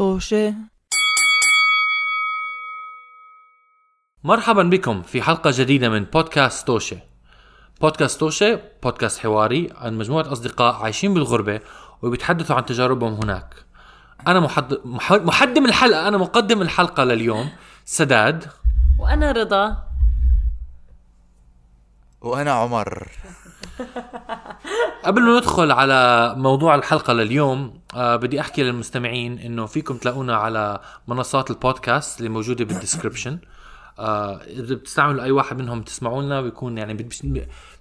طوشة مرحبا بكم في حلقة جديدة من بودكاست توشة. بودكاست توشة بودكاست حواري عن مجموعة أصدقاء عايشين بالغربة وبيتحدثوا عن تجاربهم هناك. أنا محد... مح- محدم الحلقة أنا مقدم الحلقة لليوم سداد. وأنا رضا. وأنا عمر. قبل ما ندخل على موضوع الحلقة لليوم آه بدي أحكي للمستمعين إنه فيكم تلاقونا على منصات البودكاست اللي موجودة بال description آه إذا بتستعملوا أي واحد منهم تسمعوا لنا بيكون يعني بتش-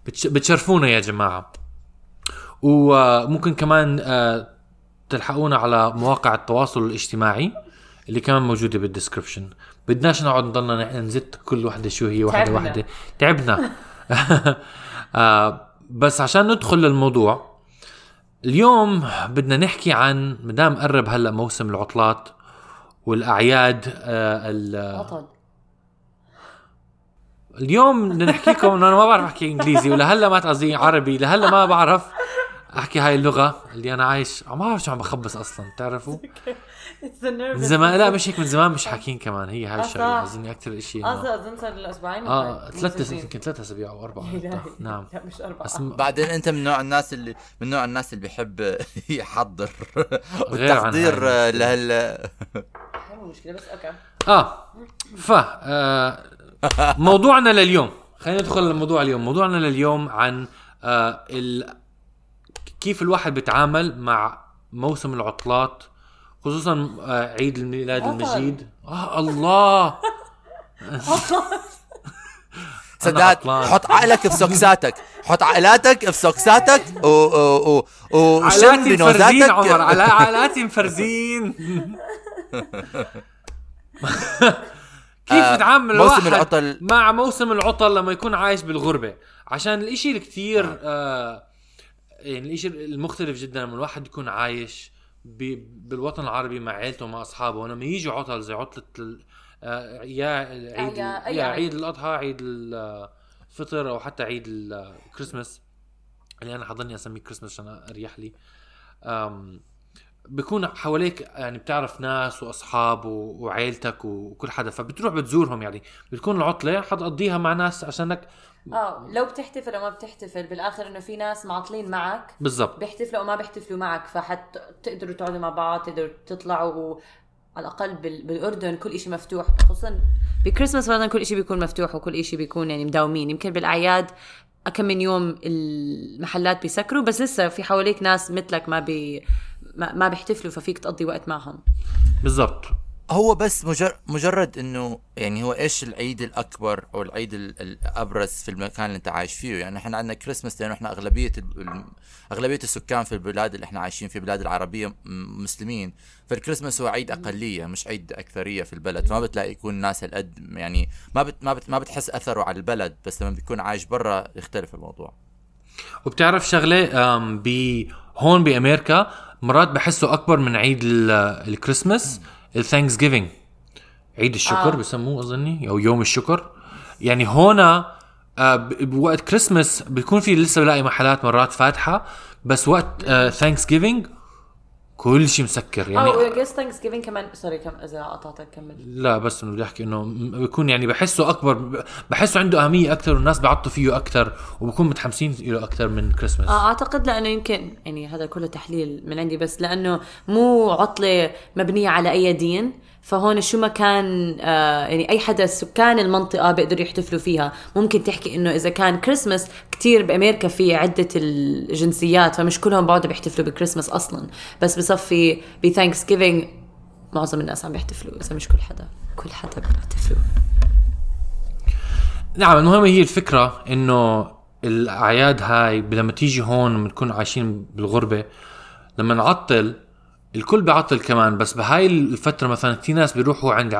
بتش- بتشرفونا يا جماعة. وممكن كمان آه تلحقونا على مواقع التواصل الاجتماعي اللي كمان موجودة بال description بدناش نقعد نضلنا نزت كل وحدة شو هي وحدة تعبنا. وحدة. تعبنا. آه بس عشان ندخل للموضوع اليوم بدنا نحكي عن مدام قرب هلا موسم العطلات والأعياد آه ال- اليوم بدنا نحكي لكم إنه أنا ما بعرف أحكي إنجليزي ولهلا ما قصدي عربي لهلا ما بعرف أحكي هاي اللغة اللي أنا عايش ما بعرف شو عم بخبص أصلا بتعرفوا؟ من زمان لا مش هيك من زمان مش حاكين كمان. هي هاي آه، الشغلة. صح. اظن أكثر شيء آه أظن صار له أسبوعين آه ثلاث يمكن ثلاث أسابيع أو أربعة. نعم. لا مش أربعة. بس بعدين أنت من نوع الناس اللي من نوع الناس اللي بيحب يحضر. والتحضير هاي لهال مو مشكلة بس أوكي. آه. ف آه موضوعنا لليوم. خلينا ندخل لموضوع اليوم. موضوعنا لليوم عن آه ال... كيف الواحد بيتعامل مع موسم العطلات خصوصا آه عيد الميلاد عطل. المجيد. آه الله. سداد. حط عقلك في سوكساتك. حط عقلاتك في سوكساتك. و و و مفرزين بنوزاتك. عمر. على علاتي مفرزين. كيف آه، بتعامل موسم الواحد العطل- مع موسم العطل لما يكون عايش بالغربة؟ عشان الإشي الكتير آه يعني الإشي المختلف جدا لما الواحد يكون عايش بالوطن العربي مع عيلته ومع أصحابه. ولما يجي عطل زي عطلة ال- آه يا عيد يا- عيد. الأضحى عيد الفطر أو حتى عيد الكريسماس اللي أنا حضرني أسميه كريسماس عشان أريح لي. بكون حواليك يعني بتعرف ناس وأصحاب وعيلتك وكل حدا. فبتروح بتزورهم يعني. بتكون العطلة حتقضيها مع ناس عشانك آه لو بتحتفل أو ما بتحتفل بالآخر إنه في ناس معطلين معك. بالضبط. بيحتفلوا أو ما بيحتفلوا معك فحتقدروا تقعدوا مع بعض تقدروا تطلعوا و... على الأقل بال... بالأردن كل شيء مفتوح خصوصا بكريسماس مثلا كل شيء بيكون مفتوح وكل شيء بيكون يعني مداومين. يمكن بالأعياد كم من يوم المحلات بيسكروا بس لسه في حواليك ناس مثلك ما بي ما, ما بيحتفلوا ففيك تقضي وقت معهم. بالضبط. هو بس مجر... مجرد إنه يعني هو إيش العيد الأكبر أو العيد ال- الأبرز في المكان اللي أنت عايش فيه. يعني إحنا عندنا كريسماس لأنه إحنا أغلبية أغلبية السكان في البلاد اللي إحنا عايشين في البلاد العربية مسلمين. فالكريسماس هو عيد أقلية مش عيد أكثرية في البلد. فما بتلاقي يكون الناس هالقد يعني ما بت... ما بت... ما بتحس أثره على البلد بس لما بيكون عايش برا يختلف الموضوع. وبتعرف شغلة هون بأمريكا مرات بحسه أكبر من عيد ال- ال Christmas ال Thanksgiving عيد الشكر آه. آه. بسموه أظني أو يوم الشكر يعني هنا آه، بوقت كريسماس بيكون في لسه بلاقي محلات مرات فاتحة بس وقت Thanksgiving كل شيء مسكر يعني أو yes Thanksgiving كمان sorry كم إذا قطعتك كمل. لا بس إنه بدي أحكي إنه بيكون يعني بحسه أكبر بحسه عنده أهمية أكثر والناس بيعطوا فيه أكثر وبكون متحمسين له أكثر من كريسماس آه أعتقد لأنه يمكن يعني هذا كله تحليل من عندي بس لأنه مو عطلة مبنية على أي دين. فهون شو ما كان آه يعني أي حدا سكان المنطقة بيقدروا يحتفلوا فيها. ممكن تحكي إنه إذا كان كريسماس كتير بأمريكا في عدة الجنسيات فمش كلهم بيقعدوا بيحتفلوا بكريسماس أصلا. بس بصفي ب Thanksgiving معظم الناس عم بيحتفلوا إذا مش كل حدا. كل حدا بيحتفلوا نعم المهم هي الفكرة إنه الأعياد هاي لما تيجي هون بنكون عايشين بالغربة لما نعطل الكل بيعطل كمان بس بهاي الفترة مثلا كثير ناس بيروحوا عند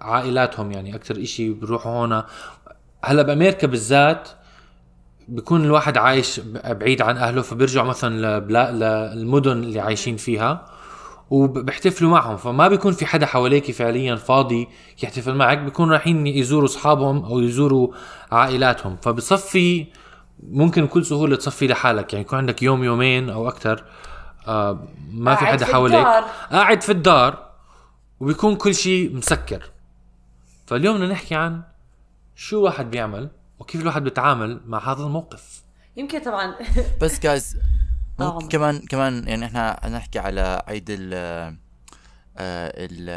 عائلاتهم يعني أكثر إشي بيروحوا هون. هلأ بامريكا بالذات بيكون الواحد عايش بعيد عن أهله فبيرجعوا مثلا للمدن اللي عايشين فيها وبيحتفلوا معهم. فما بيكون في حدا حواليك فعليا فاضي يحتفل معك بيكون رايحين يزوروا أصحابهم أو يزوروا عائلاتهم. فبصفي ممكن بكل سهولة تصفي لحالك. يعني يكون عندك يوم يومين أو أكثر آه ما في قاعد حدا في حواليك. الدار. قاعد في الدار وبيكون كل شيء مسكر. فاليوم بدنا نحكي عن شو واحد بيعمل وكيف الواحد بيتعامل مع هذا الموقف. يمكن طبعا. بس جايز آه. ممكن كمان كمان يعني إحنا نحكي على عيد ال ال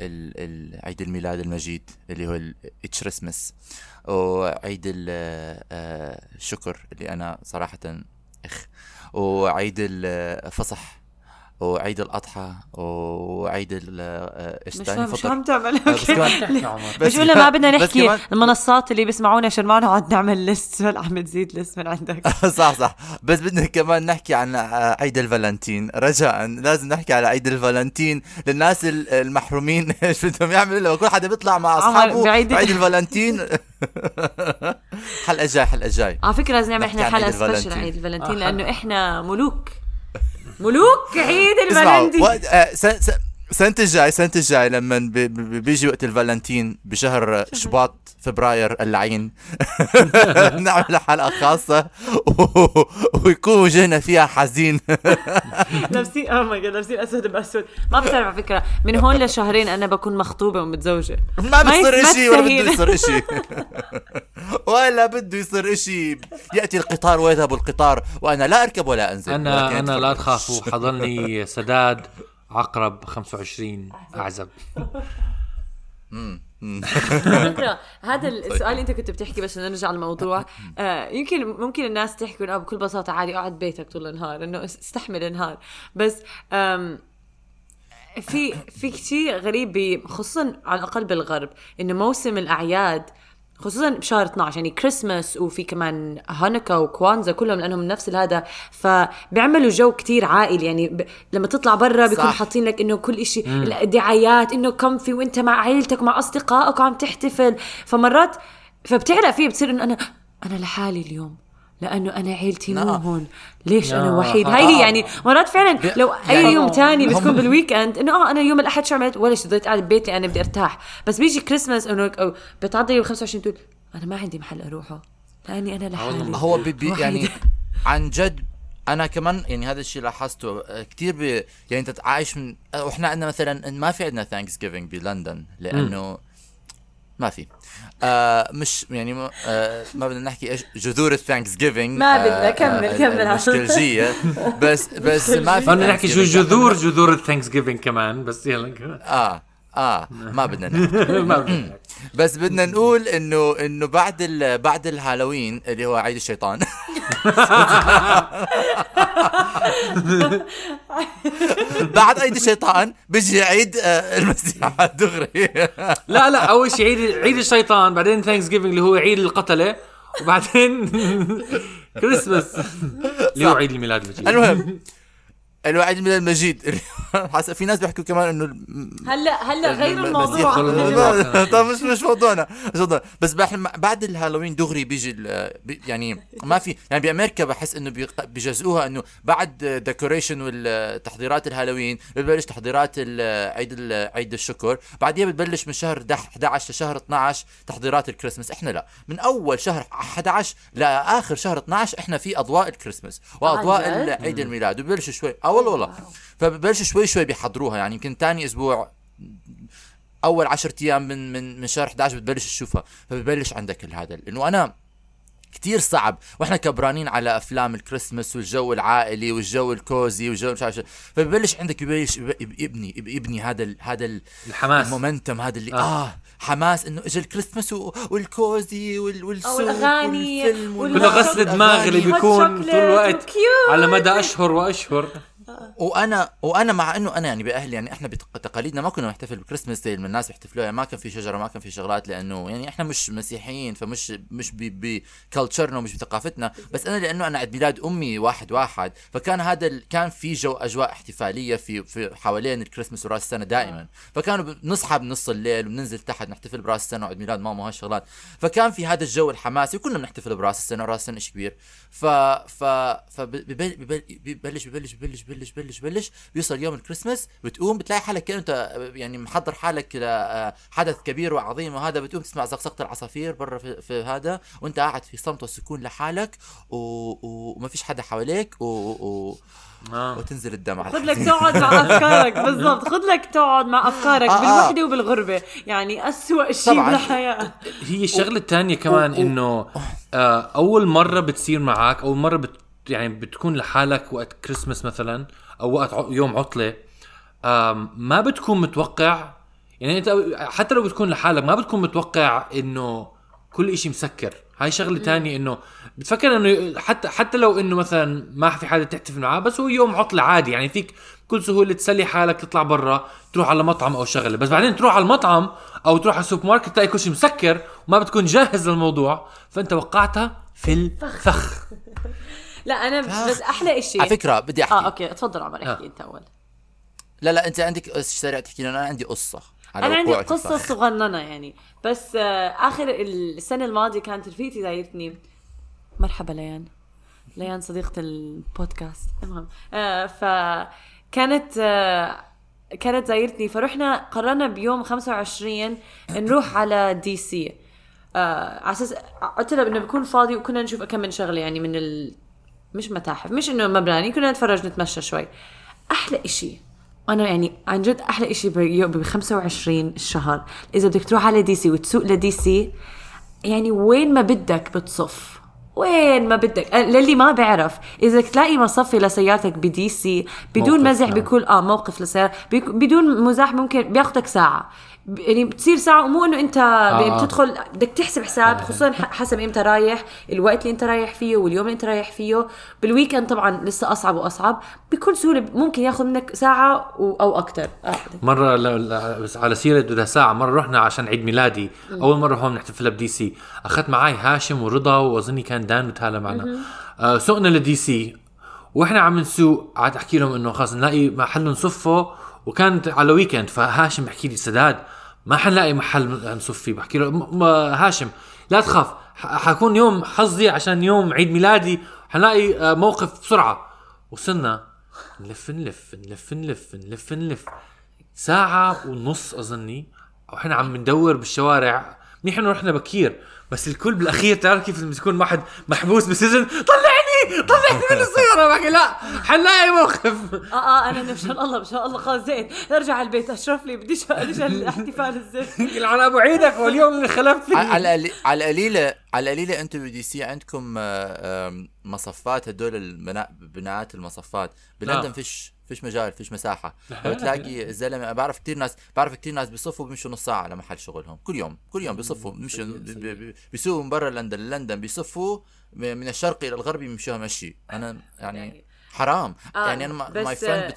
ال ال عيد الميلاد المجيد اللي هو الكريسماس وعيد ال- آه، الشكر اللي أنا صراحة إخ وعيد الفصح. وعيد الأضحى وعيد ال آه، إيش مش شو فطر. عم تعمل. بس كمان قلنا ما بدنا نحكي المنصات اللي بيسمعونا عشان ما نقعد نعمل list عم تزيد list من عندك. صح صح. بس بدنا كمان نحكي عن آه، عيد الفالنتين. رجاء لازم نحكي على عيد الفالنتين للناس ال- المحرومين. إيش بدهم يعملوا لما كل حدا بيطلع مع أصحابه بعيد- بعيد الفالنتين؟ حلقة جاي حلقة جاي على فكرة لازم نعمل إحنا حلقة special. عيد الفالنتين آه، لأنه إحنا ملوك. ملوك عيد اسمعوا آه، س- س- سنة الجاي سنة الجاي لما بي- بي- بيجي وقت الفالنتين بشهر شباط فبراير اللعين نعمل حلقة خاصة ويكون وجهنا فيها حزين. لابسين oh my God لابسين اسود بأسود. ما بتعرف على فكرة من هون لشهرين أنا بكون مخطوبة ومتزوجة. ما ما إشي ولا بده. يصير إشي. ولا بده يصير إشي. يأتي القطار ويذهب القطار وأنا لا أركب ولا أنزل. أنا أنا. لا تخافوا حضرني سداد. عقرب 25 أعزب. على فكرة هذا السؤال اللي انت كنت بتحكي بس نرجع للموضوع. آه يمكن ممكن الناس تحكي إنه بكل بساطة عادي أقعد بيتك طول النهار إنه استحمل النهار. بس آم في في شيء غريب خصوصا على الأقل بالغرب إنه موسم الأعياد خصوصا بشهر 12 يعني كريسماس وفي كمان هانوكا وكوانزا كلهم لأنهم من نفس هذا فبيعملوا جو كتير عائلي يعني ب... لما تطلع برا بيكون. حاطين لك إنه كل إشي الدعايات إنه comfy وإنت مع عيلتك ومع أصدقائك وعم تحتفل فمرات فبتعرق فيه بتصير إنه أنا أنا لحالي اليوم لأنه أنا عيلتي مو نعم. هون ليش أنا آه. وحيد هاي هي يعني مرات فعلا لو أي يعني يوم تاني بتكون بال weekend إنه آه أنا يوم الأحد شو عملت ولا شيء ضليت قاعد ببيتي أنا بدي أرتاح بس بيجي كريسماس إنه بتعدي يوم 25 تقول أنا ما عندي محل أروحه لأني أنا لحالي هو بي يعني. عن جد أنا كمان يعني هذا الشيء لاحظته آه، كثير يعني انت عايش من آه، وإحنا عندنا مثلا ما في عندنا Thanksgiving بلندن لأنه ما في. آه مش يعني ما, آه ما بدنا نحكي إيش جذور ال Thanksgiving ما بدنا، كمل- كمل. المشكلجية. بس بس ما في بدنا نحكي شو. جذور جذور ال Thanksgiving كمان بس يلا آه آه ما بدنا نحكي. ما بدنا. بس بدنا نقول انه إنه بعد ال بعد الهالوين اللي هو عيد الشيطان. بعد عيد الشيطان بيجي عيد آه، المسيح دغري. لا لا أول شيء عيد عيد الشيطان بعدين Thanksgiving اللي هو عيد القتلة وبعدين كريسماس اللي هو عيد الميلاد المجيد. المهم عيد الميلاد المجيد. حسب في ناس بيحكوا كمان إنه هلأ هلأ غير الموضوع. طب مش مش موضوعنا مش موضوعنا بس بعد الهالوين دغري بيجي يعني ما في يعني بأمريكا بحس إنه بيجزئوها إنه بعد decoration والتحضيرات الهالوين بتبلش تحضيرات عيد عيد الشكر. بعديها بتبلش من شهر 11 لشهر 12 تحضيرات الكريسماس. إحنا لا من أول شهر 11 لآخر شهر 12 إحنا في أضواء الكريسماس وأضواء؟ ال- عيد الميلاد. وببلشوا شوي. والله والله فببلشوا شوي شوي بيحضروها يعني يمكن ثاني أسبوع أول 10 أيام من من من شهر 11 بتبلش تشوفها فببلش عندك هذا لأنه أنا كتير صعب وإحنا كبرانين على أفلام الكريسماس والجو العائلي والجو ال cozy والجو مش عارف شو. فببلش عندك ببلش يب- يب- يبني يب- يبني هذا ال هذا ال الحماس ال momentum هذا اللي آه. آه, آه حماس إنه اجى ال Christmas وال cozy وال والسوق والأغاني والفيلم وال- كله غسل دماغ اللي بيكون طول الوقت. على مدى أشهر وأشهر وأنا وأنا مع إنه أنا يعني بأهلي يعني إحنا بتقاليدنا ما كنا نحتفل بكريسماس زي ما الناس بيحتفلوا يعني ما كان في شجرة ما كان في شغلات لأنه يعني إحنا مش مسيحيين فمش مش بكلتشرنا ومش بثقافتنا. بس أنا لأنه أنا عيد ميلاد أمي واحد واحد فكان هذا ال... كان في جو أجواء احتفالية في في حوالين الكريسماس وراس السنة دائما. فكانوا بنصحى بنص الليل وبننزل تحت نحتفل براس السنة وعيد ميلاد ماما وهالشغلات. فكان في هذا الجو الحماسي وكنا بنحتفل براس السنة وراس السنة شيء كبير. ف ف فببلش ببلش ببلش ببلش ببلش بلش بلش بيوصل يوم الكريسماس بتقوم بتلاقي حالك كأنه انت يعني محضر حالك لحدث كبير وعظيم وهذا بتقوم تسمع زقزقة العصافير برا في, في هذا وانت قاعد في صمت وسكون لحالك و... و... وما فيش حدا حواليك و... و... آه. وتنزل الدمعة خذ لك تقعد مع أفكارك بالضبط خذ لك تقعد مع أفكارك آه، آه. بالوحدة وبالغربة يعني أسوأ شيء. بالحياة هي الشغلة الثانية كمان إنه آه أول مرة بتصير معك أول مرة بت يعني بتكون لحالك وقت كريسمس مثلا أو وقت يوم عطلة ما بتكون متوقع. يعني أنت حتى لو بتكون لحالك ما بتكون متوقع إنه كل إشي مسكر. هاي شغلة تانية إنه بتفكر إنه حتى حتى لو إنه مثلا ما في حدا تحتفل معاه بس هو يوم عطلة عادي. يعني فيك بكل سهولة تسلي حالك تطلع برا تروح على مطعم أو شغلة. بس بعدين تروح على المطعم أو تروح على السوبر ماركت تلاقي كل شيء مسكر وما بتكون جاهز للموضوع. فأنت وقعتها في الفخ. لا أنا بس أحلى شيء على فكرة بدي أحكي. آه أوكي تفضل عمر احكي آه. أنت أول. لا لا أنت عندك سريع تحكي لنا أنا عندي قصة على أنا عندي قصة. صغننة يعني. بس آه آخر السنة الماضية كانت رفيقتي زايرتني مرحبا ليان. ليان صديقة البودكاست. المهم آه فكانت آه كانت زايرتني فرحنا قررنا بيوم 25 نروح على دي سي. آه على أساس قلت لها إنه بكون فاضي وكنا نشوف كم من شغلة يعني من ال... مش متاحف مش إنه مباني كنا نتفرج نتمشى شوي. أحلى إشي أنا يعني عن جد أحلى إشي ب 25 الشهر. إذا بدك تروح على دي سي وتسوق لدي سي يعني وين ما بدك بتصف. وين ما بدك للي ما بعرف. إذا تلاقي مصفي لسيارتك بدي سي بدون مزح نعم. بيكون آه موقف للسيارة بيك- بدون مزاح ممكن بياخدك ساعة. ب- يعني بتصير ساعة ومو إنه أنت آه. آه. بتدخل بدك تحسب حساب خصوصا ح- حسب إمتى رايح الوقت اللي أنت رايح فيه واليوم اللي أنت رايح فيه. بال weekend طبعا لسه أصعب وأصعب. بكل سهولة ممكن ياخذ منك ساعة أو أكثر آه. مرة ل... ل... بس على سيرة بدها ساعة مرة رحنا عشان عيد ميلادي. أول مرة هون نحتفلها بدي سي. أخذت معي هاشم ورضا وأظني كان دان وتهلا معنا. آه سوقنا لدي سي. وإحنا عم نسوق قعدت أحكي لهم إنه خلص نلاقي محل نصفه. وكانت على weekend فهاشم بحكي لي سداد ما حنلاقي محل نصف فيه. بحكي له م- م- هاشم لا تخاف حكون يوم حظي عشان يوم عيد ميلادي حنلاقي آه، موقف بسرعة. وصلنا نلف نلف نلف نلف نلف نلف. ساعة ونص أظني وإحنا عم ندور بالشوارع. منيح إنه رحنا بكير. بس الكل بالأخير تعرف كيف لما تكون واحد محبوس بسجن طلعني! طلعني من السيارة بحكي لا! حنلاقي موقف! آه آه أنا مشان الله مشان الله خلاص زين ارجع على البيت أشرف لي بديش بديش الاحتفال الزين. يلعن أبو عيدك واليوم اللي خلفت على فيه. على القلي- على القليله على القليله أنتم بدي سي عندكم آه، مصفات هدول البناء بناءات المصفات. بلندن آه. فيش فيش مجال فيش مساحة. بتلاقي الزلمه بعرف كثير ناس بعرف كثير ناس بيصفوا بيمشوا نص ساعة على محل شغلهم. كل يوم كل يوم بيصفوا بيمشوا بي- بي- بيسوقوا من برا لندن لندن بيصفوا من الشرق إلى الغرب بيمشوها مشي. أنا يعني حرام. آه، يعني أنا my friend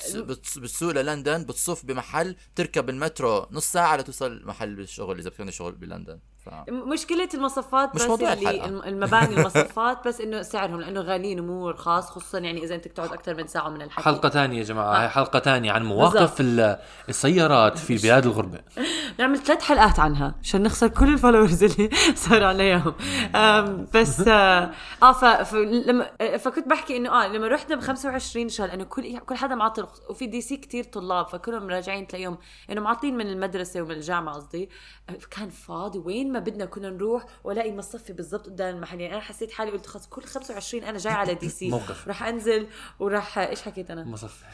بتسوق للندن بتصف بمحل تركب المترو نص ساعة لتوصل محل الشغل إذا بتكون شغل بلندن. ف... مشكلة المصفات مش بس موضوع اللي الحلقة. الم- المباني المصفات بس إنه سعرهم لأنه غاليين ومو رخاص خصوصا يعني إذا أنت تقعد أكثر من ساعة من الحكي حلقة تانية يا جماعة آه. هاي حلقة تانية عن مواقف ال- السيارات في بلاد الغربة. نعمل ثلاث حلقات عنها عشان نخسر كل ال followers اللي صار عليهم. بس آه آه، ف... ف... لما آه، فكنت بحكي إنه آه لما رحنا ب 25 شهر لأنه كل كل حدا معطل وفي دي سي كثير طلاب فكلهم راجعين تلاقيهم إنه معطلين من المدرسة ومن الجامعة قصدي. كان فاضي وين ما بدنا كنا نروح والاقي مصفي بالضبط قدام المحل. يعني أنا حسيت حالي قلت خلص كل 25 أنا جاي على دي سي موقف. راح أنزل وراح إيش حكيت أنا؟ مصفى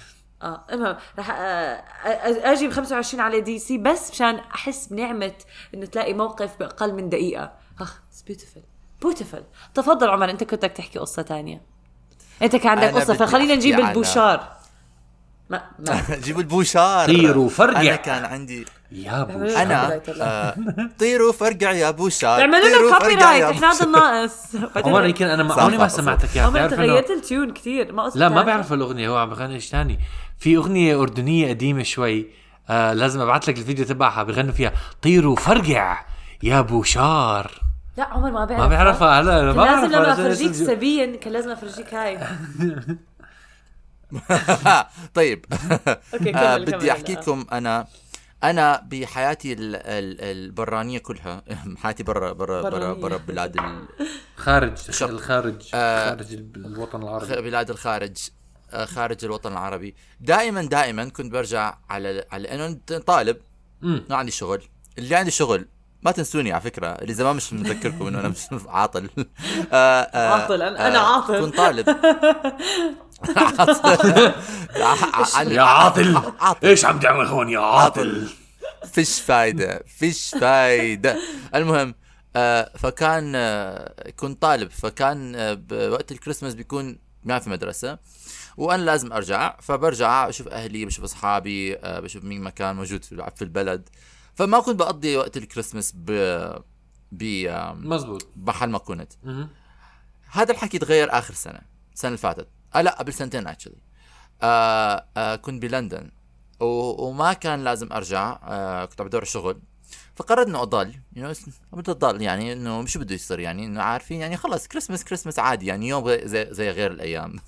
آه المهم راح آه، آه، أجي ب 25 على دي سي بس مشان أحس بنعمة إنه تلاقي موقف بأقل من دقيقة. اخ beautiful beautiful تفضل عمر أنت كنت بدك تحكي قصة تانية. أنت كان عندك قصة فخلينا نجيب البوشار. ما ما. جيبوا البوشار. طير وفرقع. أنا كان عندي يا أبو بيعملوا أنا؟ آه، طيروا فرقع يا بوشار بيعملوا طيروا لنا فرقع copy يا right إحنا هذا. الناقص عمر يمكن أنا عمري ما سمعتك اياها عمر انت بتعرف إنه- غيرت ال tune كثير ما لا ما؟ بعرف الأغنية. هو عم بغني إيش ثاني في أغنية أردنية قديمة شوي. آه لازم أبعث لك الفيديو تبعها. بغنوا فيها. طير وفرقع يا بوشار لا عمر ما بعرف. ما بعرفها هلا ما لازم لما أفرجيك سبيا كان لازم أفرجيك هاي. طيب. okay كمل آه، كمل بدي أحكي. لكم أنا أنا بحياتي ال- ال- البرانية كلها حياتي برا برا برا. برا بلاد ال- خارج شق. الخارج آه، خارج الوطن العربي بلاد الخارج آه، خارج الوطن العربي دائما دائما كنت برجع على على انه طالب. ما عندي شغل اللي عندي شغل ما تنسوني على فكرة اللي زمان مش مذكركم إنه أنا مش عاطل آه، آه، عاطل، أنا- أنا عاطل. كنت طالب يا عاطل. إيش عم تعمل هون يا عاطل؟ فيش فايدة فيش فايدة. المهم آه فكان آه كنت طالب فكان آه بوقت الكريسماس بيكون ما في مدرسة وأنا لازم أرجع. فبرجع بشوف أهلي بشوف أصحابي بشوف مين ما كان موجود في البلد. فما كنت بقضي وقت الكريسماس ب ب مزبوط. محل ما كنت. هذا الحكي تغير آخر سنة السنة اللي فاتت. آه لا قبل سنتين actually آه آه كنت بلندن. وما كان لازم أرجع آه كنت عم بدور شغل. فقررت إنه أضل you بدي أضل يعني إنه شو بده يصير يعني إنه عارفين يعني خلص Christmas Christmas عادي يعني يوم زي زي غير الأيام.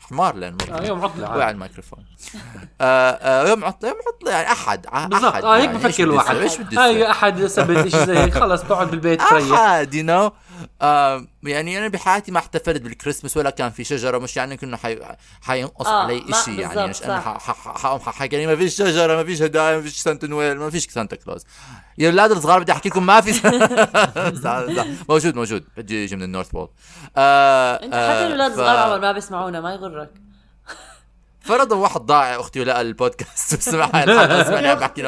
حمار لأنه آه، يوم عطلة. وقع. الميكروفون. آه آه يوم عطلة يوم عطلة يعني أحد بالضبط. آه هيك يعني بفكر الواحد؟ إيش بده يصير؟ أحد سبت شيء زي هيك. خلص تقعد بالبيت تريح. أحد you know يعني أنا بحياتي ما احتفلت بالكريسماس ولا كان في شجرة مش يعني انه حي... حينقص آه، علي شيء يعني مش ح- حقوم حكي لي ما فيش شجرة ما فيش هدايا ما فيش سانتا نويل ما فيش Santa Claus. يا أولاد الصغار بدي أحكي لكم ما في موجود موجود. بده يجي من ال North Pole آه أنت حتى الأولاد ف- الصغار عمر ما بيسمعونا ما يغرك. فرضا واحد ضاع أختي ولقى البودكاست. وسمع هاي الحلقة سمعني عم بحكي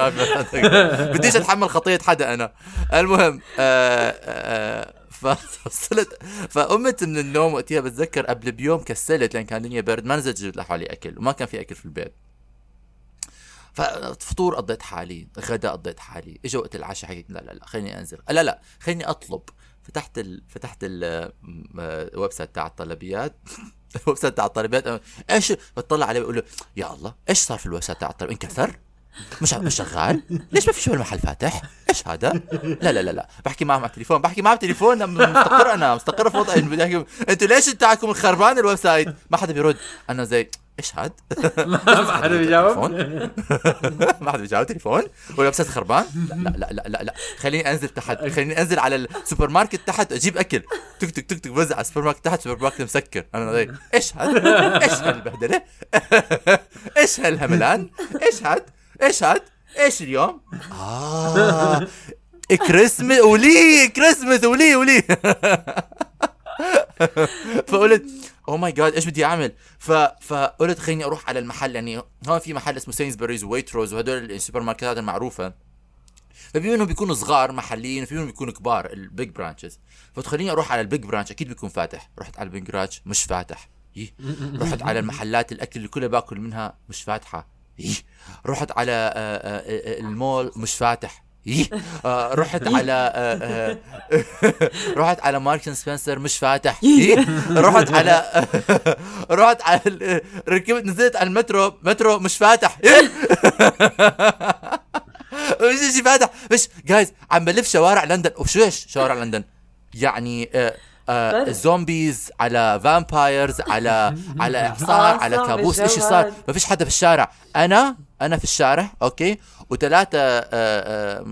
بديش أتحمل خطية حدا أنا. المهم آه آه فوصلت. فقمت من النوم وقتها بتذكر قبل بيوم كسلت لأن كان الدنيا برد ما نزلت جبت لحالي أكل وما كان في أكل في البيت. ففطور قضيت حالي غدا قضيت حالي اجى وقت العشاء حكيت لا لا لا خليني أنزل. لا لا خليني أطلب. فتحت ال... فتحت آه، ال website تاع الطلبيات. ال website تاع الطلبيات إيش؟ بطلع عليه بقول له يا الله إيش صار في ال website تاع الطلبيات انكسر. مش مش شغال؟ ليش ما في شو المحل فاتح؟ إيش هذا؟ لا لا لا لا. بحكي معهم على التليفون. بحكي معهم تليفون أنا مستقر أنا مستقر في وضعي. بدي أحكي أنتوا ليش تاعكم الخربان ال website؟ ما حدا بيرد. أنا زي إيش هاد؟ ما حدا بيجاوب؟ ما حدا بيجاوب. تليفون. وال website خربان؟ لا لا لا لا لا. خليني أنزل تحت. خليني أنزل على السوبر ماركت تحت أجيب أكل. تك تك تك تك بوزع على السوبر ماركت تحت السوبر ماركت مسكر. أنا زي إيش هاد؟ إيش هالبهدلة؟ إيش هالهملان؟ إيش هاد؟ إيش هاد؟ إيش اليوم؟ آه. كريسمس ولي كريسمس ولي ولي. فقلت oh my God إيش بدي أعمل؟ ف فقلت خليني أروح على المحل يعني هون في محل اسمه سينزبريز وويتروز وهدول السوبر ماركتات المعروفه فبيقولوا انهم بيكونوا صغار محليين وفي منهم بيكونوا كبار ال big branches فتخليني أروح على ال big branch أكيد بيكون فاتح. رحت على ال big branch مش فاتح. رحت على المحلات الأكل اللي كلها باكل منها مش فاتحة. رحت على آه، آه، آه، المول مش فاتح. إيه. رحت على آه، آه، رحت على ماركس سبنسر مش فاتح. إيه. رحت على رحت على ركبت نزلت على المترو مترو مش فاتح. إيه. مش فاتح. مش جايز عم بلف شوارع لندن. وشو إيش شوارع لندن؟ يعني آه آه. zombies على vampires على على اعصار آه، على كابوس إيش صار. ما فيش حدا في الشارع. أنا أنا في الشارع أوكي؟ وثلاثه آه،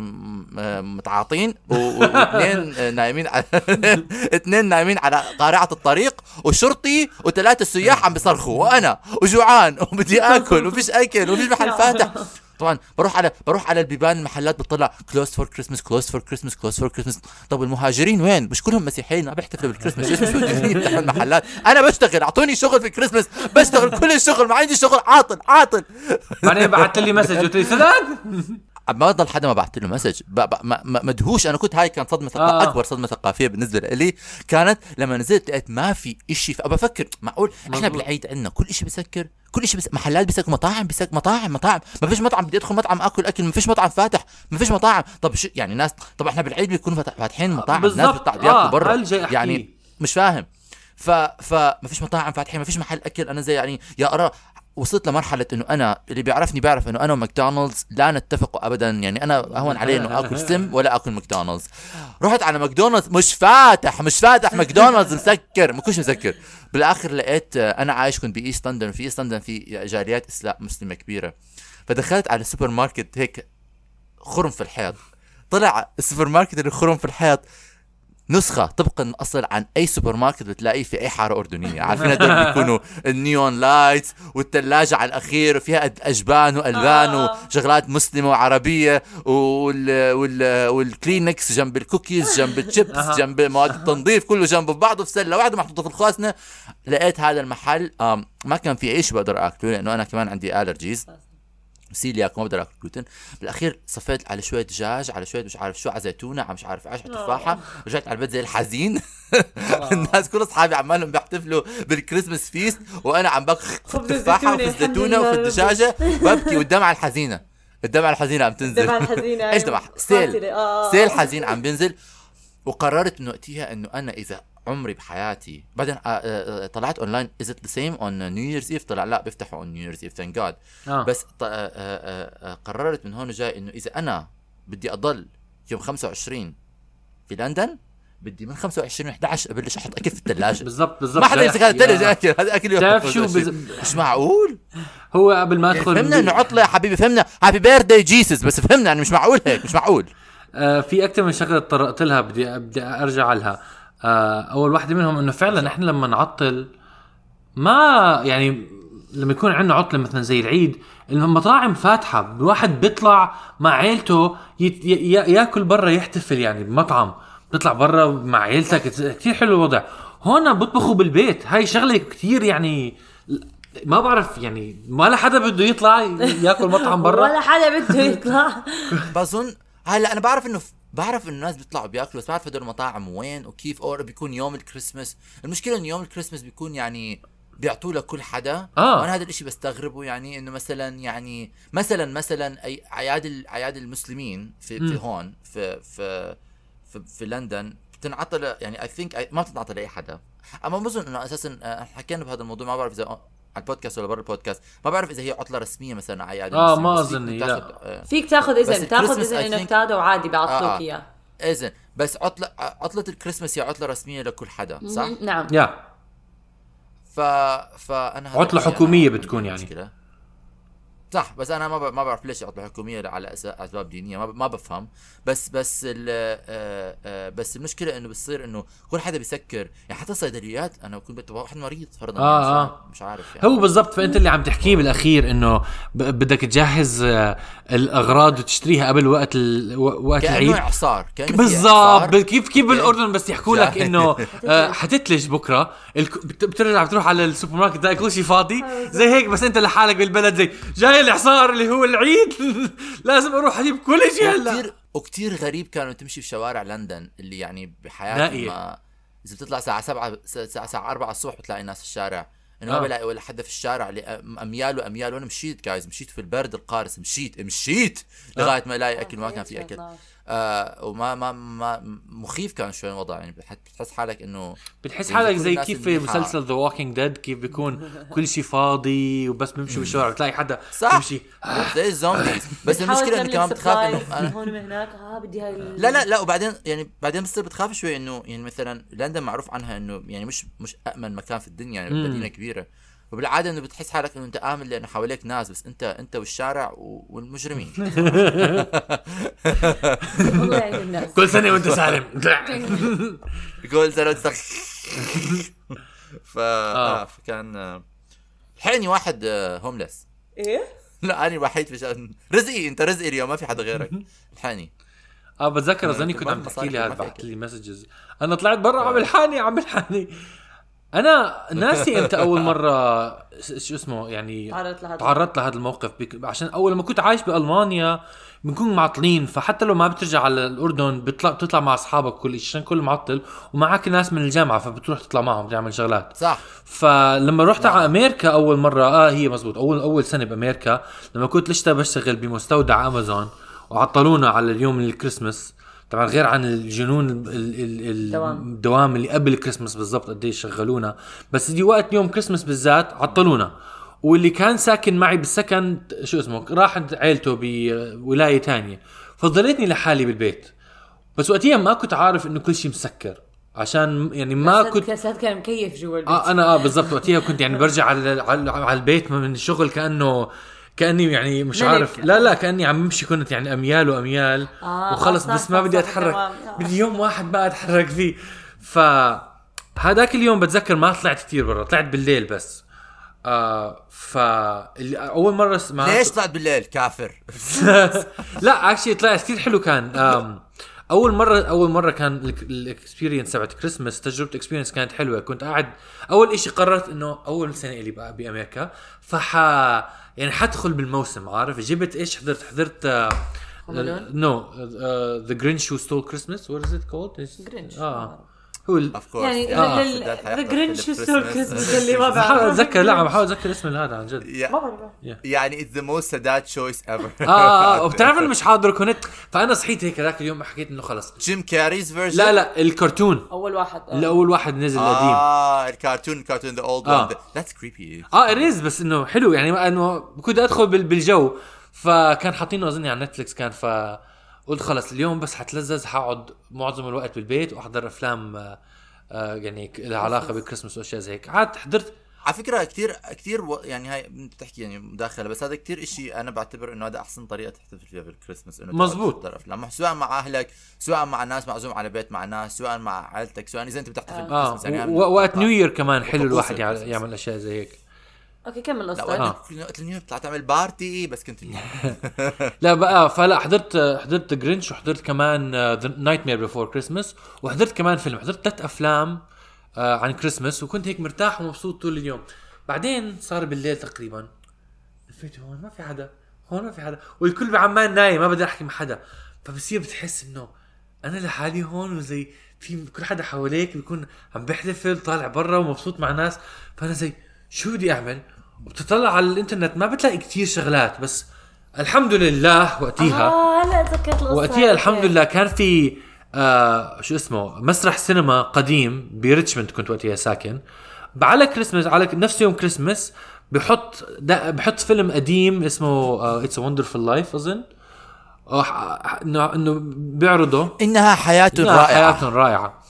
متعاطين واثنين نايمين على اثنين نايمين على قارعة الطريق وشرطي وثلاثه سياح عم بيصرخوا وأنا وجوعان وبدي آكل وفيش أكل وفيش محل فاتح. طبعا بروح على بروح على البيبان المحلات بتطلع closed for Christmas closed for Christmas closed for Christmas طب المهاجرين وين؟ مش كلهم مسيحيين ما بيحتفلوا بالكريسمس ليش مش موجودين يفتحوا المحلات. أنا بشتغل أعطوني شغل في الكريسمس بشتغل كل الشغل ما عندي شغل عاطل عاطل. بعدين بعثت لي message قلت لي صدق ما ضل حدا ما بعثت له message ما- ما- مدهوش. أنا كنت هاي كانت صدمة آه. أكبر صدمة ثقافيه بالنسبة لي. كانت لما نزلت لقيت ما في إشي فبفكر معقول؟ إحنا. بالعيد عندنا كل إشي بيسكر كل إشي بس محلات بيسكر مطاعم بيسكر مطاعم مطاعم. ما فيش مطعم بدي أدخل مطعم آكل أكل. ما فيش مطعم فاتح. ما فيش مطاعم. طب شو يعني ناس طب إحنا بالعيد بيكونوا فات- فاتحين مطاعم. الناس بالضبط. بتطلع بياكلوا آه، برا. يعني مش فاهم. ف فما فيش مطاعم فاتحين. ما فيش محل أكل. أنا زي يعني يا أرى وصلت لمرحلة إنه أنا اللي بيعرفني بيعرف إنه أنا وماكدونالدز لا نتفق ابدا. يعني أنا اهون علي إنه آكل سم ولا آكل ماكدونالدز. رحت على ماكدونالدز مش فاتح مش فاتح ماكدونالدز مسكر. ما كنتش مسكر. بالآخر لقيت أنا عايش كنت ب East London في East London في جاليات اسلام مسلمة كبيرة. فدخلت على السوبر ماركت هيك خرم في الحيط. طلع السوبر ماركت اللي خرم في الحيط نسخة طبق الأصل عن أي سوبر ماركت بتلاقيه في أي حارة أردنية عارفين هدول بيكونوا ال neon lights والثلاجة على الأخير وفيها أجبان وألوان آه. وشغلات مسلمة وعربية وال وال والكلينكس جنب الكوكيز جنب الشيبس. جنب مواد التنظيف كله جنب بعضه في سلة واحدة محطوطة في الخواسنة لقيت هذا المحل ما كان في إيش بقدر أكله لأنه أنا كمان عندي allergies celiac ما بقدر اكل جلوتين بالأخير صفيت على شوية دجاج على شوية مش عارف شو على زيتونه على مش عارف إيش على تفاحة رجعت على البيت زي الحزين. الناس كل أصحابي عمالهم بيحتفلوا بال Christmas feast وأنا عم باكل خبز التفاحه الزيتونة، وفي الزيتونة وفي. الدجاجة ببكي والدمعه الحزينة. الدمعه الحزينة عم تنزل. الدمعة الحزينة، إيش أيوة. دمعه سيل. قاتلة، آه. سيل حزين عم بينزل. وقررت إنه وقتها إنه أنا إذا عمري بحياتي بعدين آه، آه، آه، طلعت online is it the same on New Year's Eve طلع لا بيفتحوا on New Year's Eve thank God. بس قررت من هون وجاي إنه إذا أنا بدي أضل يوم 25 في لندن بدي من 25 11 أبلش أحط أكل في الثلاجة. بالضبط بالضبط. ما حدا يمسك هذا الثلج اكل هذا أكل يوم شو؟ 25. بز- مش معقول؟ هو قبل ما أدخل فهمنا إنه عطلة يا حبيبي فهمنا. happy birthday Jesus بس فهمنا يعني مش معقول هيك مش معقول. آه في أكثر من شغلة تطرقت لها بدي بدي أرجع لها. آه أول واحدة منهم إنه فعلا إحنا لما نعطل ما يعني لما يكون عندنا عطلة مثلا زي العيد المطاعم فاتحة الواحد بيطلع مع عيلته يت ي- ي- يأكل برا يحتفل يعني بمطعم. بتطلع برا مع عيلتك كثير حلو الوضع. هون بيطبخوا بالبيت. هاي شغلة كثير يعني ما بعرف يعني ما حدا بده يطلع يأكل مطعم برا. ولا حدا بده يطلع. بظن هلأ أنا بعرف إنه بعرف إنه الناس بيطلعوا بيأكلوا بس بعرف هدول المطاعم وين وكيف أو بيكون يوم الكريسماس. المشكلة إنه يوم الكريسماس بيكون يعني بيعطوه لكل حدا. آه. وأنا هذا الإشي بستغربه يعني إنه مثلا يعني مثلا مثلا أي اعياد اعياد المسلمين في في هون في في في, في لندن بتنعطى يعني اي ثينك ما بتنعطى لأي حدا. أما بظن إنه أساسا آه، حكينا بهذا الموضوع ما بعرف إذا على البودكاست ولا برا البودكاست ما بعرف إذا هي عطلة رسمية مثلا على آه، المسلمين، ما أظن، تاخد- لا. آه، فيك تاخذ إذن تاخذ إذن إنك think- تاخذ وعادي بيعطلوك آه، آه. اياه إذن بس عطلة عطلة الكريسماس هي عطلة رسمية لكل حدا صح؟ نعم يا ف فأنا حكومية أنا- بتكون يعني. مشكلة. صح بس أنا ما ب- ما بعرف ليش عطله حكومية على أس- أسباب دينية ما, ب- ما بفهم بس بس ال آه، آه، بس المشكلة إنه بتصير إنه كل حدا بيسكر يعني حتى الصيدليات أنا بكون بت- واحد مريض فرضا آه، يعني مش, آه. مش عارف يعني هو بالضبط فأنت اللي عم تحكيه بالأخير إنه ب- بدك تجهز آه، الأغراض وتشتريها قبل وقت ال... وقت كأنه العيد إعصار كأنه بالضبط. كيف كيف بالأردن بس يحكوا لك. إنه حتتلج بكرة بترجع بتروح على السوبر ماركت تلاقي كل شيء فاضي زي هيك بس أنت لحالك بالبلد زي جاي الاعصار اللي هو العيد. لازم أروح أجيب كل شيء هلا. وكتير وكتير غريب كانوا تمشي في شوارع لندن اللي يعني بحياتي. ما إذا بتطلع الساعة 7 الساعة الساعة 4 الصبح بتلاقي الناس في الشارع. إنه ما آه. بلاقي ولا حدا في الشارع. أميال وأميال. وأنا مشيت جايز مشيت في البرد القارس مشيت مشيت لغاية ما الاقي اكل ما كان في أكل. آه وما ما ما مخيف كان شوي الوضع يعني بتح- بتحس حالك إنه بتحس حالك زي كيف في. مسلسل The Walking Dead كيف بيكون كل شيء فاضي وبس بيمشوا بالشوارع بتلاقي حدا صح. بيمشي. زي الزومبيز. بس المشكلة إنه كمان بتخاف إنه أنا هون وهناك آه بدي هاي لا لا لا وبعدين يعني بعدين بتصير بتخاف شوي إنه يعني مثلا لندن معروف عنها إنه يعني مش مش امن مكان في الدنيا يعني. مدينة كبيرة. وبالعادة إنه بتحس حالك إنه أنت آمن لأنه حواليك ناس بس أنت أنت والشارع والمجرمين. الله يعين الناس كل سنة وأنت سالم. يقول زلمة ف آه. فكان آه، حيني واحد هومليس إيه؟ لا أنا الوحيد في رزقي أنت رزقي اليوم ما في حدا غيرك. الحاني. آه بتذكر أظني كنت عم تحكي لي هذا أكل. لي مسجز أنا طلعت برا عم الحاني عم الحاني. أنا ناسي إمتى أول مرة شو اسمه يعني تعرضت لهذا تعرضت لهذا الموقف. بك... عشان أول لما كنت عايش بألمانيا بنكون معطلين فحتى لو ما بترجع على الأردن بتطلع بتطلع مع أصحابك كل شيء عشان كل معطل ومعك ناس من الجامعة فبتروح تطلع معهم تعمل شغلات. صح. فلما رحت على أمريكا أول مرة آه هي مزبوط اول أول سنة بأمريكا لما كنت لسه بشتغل بمستودع أمازون وعطلونا على اليوم الكريسماس. طبعا غير عن الجنون ال- ال- ال- دوام. الدوام. اللي قبل الكريسماس بالضبط قديش شغلونا. بس دي وقت يوم كريسماس بالذات عطلونا. واللي كان ساكن معي بالسكن شو اسمه راح عند عيلته بولاية تانية. فضليتني لحالي بالبيت. بس وقتها ما كنت عارف إنه كل شيء مسكر. عشان يعني ما كنت كاسات كان مكيف جوا البيت. آه أنا آه بالضبط. وقتها كنت يعني برجع على, على البيت من الشغل كأنه كأني يعني مش ملك. عارف. لا لا كأني عم بمشي كنت يعني أميال وأميال. آه، وخلص صح، بس ما بدي أتحرك. آه. بدي يوم واحد ما أتحرك فيه. ف هذاك اليوم بتذكر ما طلعت كثير برا طلعت بالليل بس. آه ف أول مرة اسمع ليش طلعت بالليل كافر؟ لا اكشلي طلعت كثير حلو كان. أول مرة أول مرة كان الاكسبيرينس تبعت كريسمس تجربة اكسبيرينس كانت حلوة. كنت قاعد أول إشي قررت إنه أول سنة لي بقى بأمريكا. فح يعني حدخل بالموسم عارف جبت إيش حضرت حضرت? نو ذا جرينش هو ستول كريسمس وات از ات كولد Grinch. آه هو ال- اوف كورس يعني آه. ذا جرينش كريسمس اللي ما بحاول أتذكر لا عم بحاول أتذكر اسم هذا عن جد. ما بعرف. يعني اتس ذا موست سداد تشويس ايفر آه وبتعرف انه مش حاضر كنت فأنا صحيت هيك ذاك اليوم حكيت إنه خلص. Jim Carrey's version لا لا الكرتون. أول واحد آه. الأول واحد نزل القديم آه الكرتون الكرتون the old آه. one that's creepy آه it is بس إنه حلو. يعني ما- انه كنت أدخل بال- بالجو فكان حاطينه أظني على نتفلكس كان ف قلت خلص اليوم بس حتلذذ حقعد معظم الوقت بالبيت وأحضر أفلام آه، آه، يعني لها علاقة بالكريسماس وأشياء زي هيك. قعدت حضرت على فكرة كثير كثير و... يعني هاي انت بتحكي يعني مداخلة بس هذا كثير إشي أنا بعتبر إنه هذا أحسن طريقة تحتفل فيها بالكريسماس إنه مزبوط. أفلام. سواء مع أهلك سواء مع ناس معزوم على بيت مع ناس سواء مع عائلتك سواء إذا أنت بتحتفل آه. بالكريسماس يعني و- وقت New Year كمان حلو الواحد. يعمل أشياء زي هيك. okay كمل لا قصتك. وقت ال New طلعت تعمل party بس كنت لا بقى فلا حضرت حضرت Grinch وحضرت كمان Nightmare Before Christmas وحضرت كمان فيلم. حضرت ثلاث أفلام آه، عن كريسماس وكنت هيك مرتاح ومبسوط طول اليوم. بعدين صار بالليل تقريبا. لفيت هون ما في حدا. هون ما في حدا. والكل بعمان نايم ما بدي أحكي مع حدا. فبصير بتحس إنه أنا لحالي هون وزي في كل حدا حواليك بيكون عم بيحتفل طالع برا ومبسوط مع ناس. فأنا زي شو بدي أعمل؟ وبتطلع على الإنترنت ما بتلاقي كتير شغلات بس الحمد لله وقتيها. آه هلا تذكرت القصة وقتها هاي. الحمد لله كان في آه شو اسمه مسرح سينما قديم بريتشموند كنت وقتها ساكن. على كريسماس على نفس يوم كريسماس بحط بحط فيلم قديم اسمه It's Wonderful Life أظن. آه، إنه إنه بيعرضه. إنها حياة لا، رائعة. حياة رائعة.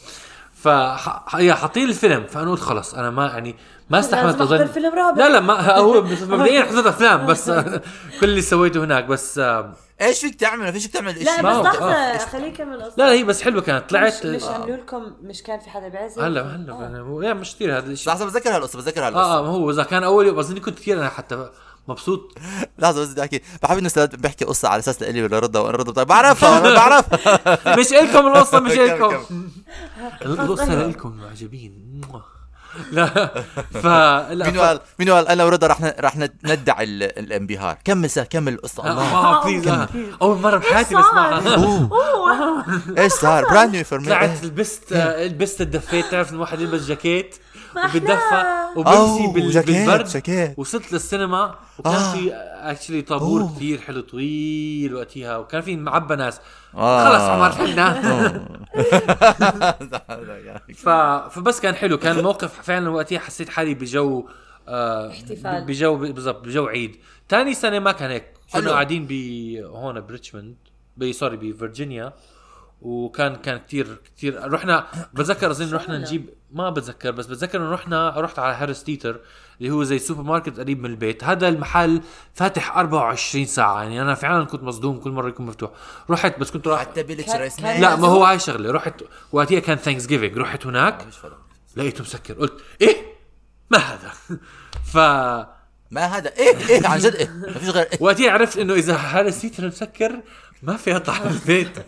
فهي حاطين الفيلم فأنا قلت خلص أنا ما يعني ما استحملت أظن. فيلم رابع. لا لا ما هو مبدئيا حضرت أفلام بس آه، كل اللي سويته هناك بس آه، إيش فيك تعمل؟ ما فيش تعمل شيء لا بس لحظة آه. خليه يكمل قصته لا لا هي بس حلوة كانت طلعت مش, مش آه، عملوا لكم مش كان في حدا بيعزف. هلا هلا يعني هو يعني مش كثير هذا الشيء. لحظة بتذكر هالقصة بتذكر هالقصة. آه ما هو إذا كان أول يوم اظني كنت كثير أنا حتى مبسوط. لحظة بس بدي أحكي. بحب إنه سداد بيحكي قصة على أساس لإلي ولا رضا وأنا رضا طيب بعرفها أنا بعرفها مش إلكم القصة مش كم- إلكم. كم. القصة لكم معجبين. لا. فلا مين قال مين قال أنا ورضا رح ن- رح ند- ندعي ال- الانبهار. كمل سا كمل القصة الله؟ آه بليز آه. أول مرة بحياتي؟ بسمعها. إيش صار؟ براند نيو فور طلعت لبست آه، لبست الدفيت تعرف الواحد يلبس جاكيت؟ وبتدفى. وبمشي أوه، بال- جاكيت، بالبرد جاكيت. وصلت للسينما وكان آه. في اكشلي طابور أوه. كثير حلو طويل وقتها وكان في معبى ناس آه. خلص عمر حنا ف... فبس كان حلو كان الموقف فعلا وقتها حسيت حالي بجو آه احتفال. ب- بجو بالضبط بجو عيد ثاني سنه ما كان هيك كنا. قاعدين ب هون بريتشموند sorry بفرجينيا وكان كان كتير كتير. رحنا بتذكر اظن رحنا. نجيب ما بتذكر بس بتذكر إنه رحنا رحت على Harris Teeter اللي هو زي سوبر ماركت قريب من البيت. هذا المحل فاتح 24 ساعة. يعني أنا فعلا كنت مصدوم كل مرة يكون مفتوح. رحت بس كنت رايح حتى بيلتش لا ما هو هاي شغلة. رحت وقتها كان Thanksgiving رحت هناك فرق. لقيته مسكر. قلت إيه؟ ما هذا. ف ما هذا. إيه إيه عن جد إيه. ما فيش غير إيه. وقتها عرفت إنه إذا هذا السيتر مسكر ما في اطلع من البيت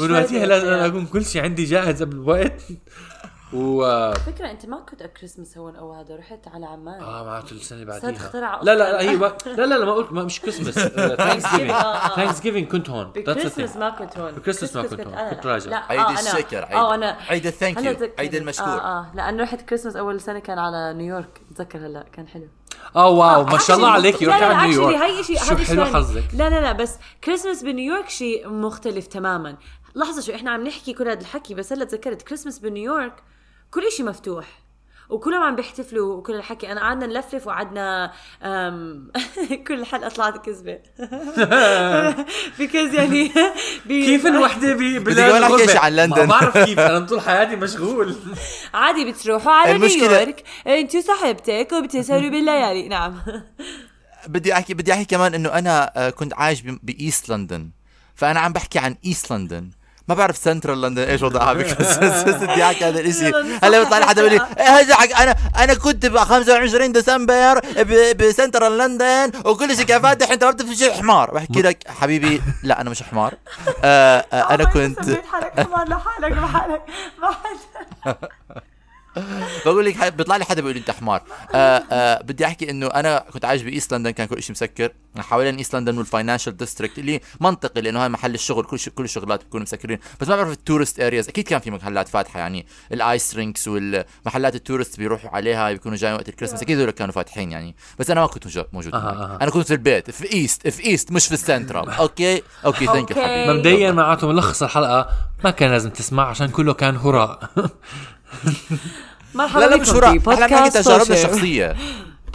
وقتها فايدة. لازم أنا اكون كل شيء عندي جاهز قبل الوقت و فكرة أنت ما كنت كريسمس هون أو هذا رحت على عمان آه معناته السنة اللي بعديها اخترع لا لا لا هي ما- لا لا لا ما قلت ما مش كريسمس ثانكس جيفينج آه، آه. ثانكس جيفينج كنت هون thing. ما كنت هون بكريسمس ما كنت هون. أنا كنت لا. راجع. عيد آه، أنا- الشكر، عيد- آه أنا عيد الثانك يو،. عيد المشكور. آه آه لأنه رحت كريسمس أول سنة كان على نيويورك تذكر هلا كان حلو آه wow ما شاء الله عليك. لا على نيويورك هي شيء شو حلو حظك. لا لا لا بس كريسمس بنيويورك شيء مختلف تماما. لحظة شو إحنا عم نحكي كل هذا الحكي بس هلا تذكرت كريسمس بنيويورك كل شيء مفتوح. وكلهم عم بيحتفلوا وكل الحكي. أنا قعدنا نلفلف وقعدنا كل حلقة طلعت كذبة. because يعني بي- كيف الوحدة بدي بلاد أقول لك؟ إيش عن لندن. ما بعرف كيف أنا طول حياتي مشغول. عادي بتروحوا على نيويورك. أنتوا صاحبتك وبتسهروا بالليالي. نعم. بدي احكي بدي أحكي كمان إنه أنا آه، كنت عايش ب- ب East London. فأنا عم بحكي عن East London. ما بعرف Central London إيش وضعها بس بس بدي أحكي هذا الشيء هلا بيطلع لي حدا بيقول لي إيه هذا حق- أنا أنا كنت ب 25 ديسمبر ب- ب Central London وكل شيء كان فاتح. أنت ما بتعرف شيء حمار. بحكي لك حبيبي لا أنا مش حمار. آه آه أنا كنت حالك حمار لحالك لحالك ما حدا بقول لك بيطلع لي حدا بيقول لي انت حمار. آه آه بدي احكي انه أنا كنت عايش ب East London كان كل شيء مسكر. حوالين East London وال financial district اللي منطقي لأنه هاي محل الشغل كل كل الشغلات بيكونوا مسكرين. بس ما بعرف ال tourist areas أكيد كان في محلات فاتحة يعني ال ice rinks والمحلات ال tourist بيروحوا عليها بيكونوا جايين وقت الكريسماس أكيد هذول كانوا فاتحين يعني. بس أنا ما كنت موجود-. أها. أنا كنت في البيت في East في East مش في ال Central okay؟ okay thank you okay. حبيبي. مبدئيا معناته ملخص الحلقة ما كان لازم تسمع عشان كله كان هراء. مرحبا لا لا مش هراء. إحنا بنحكي تجاربنا touché. الشخصيه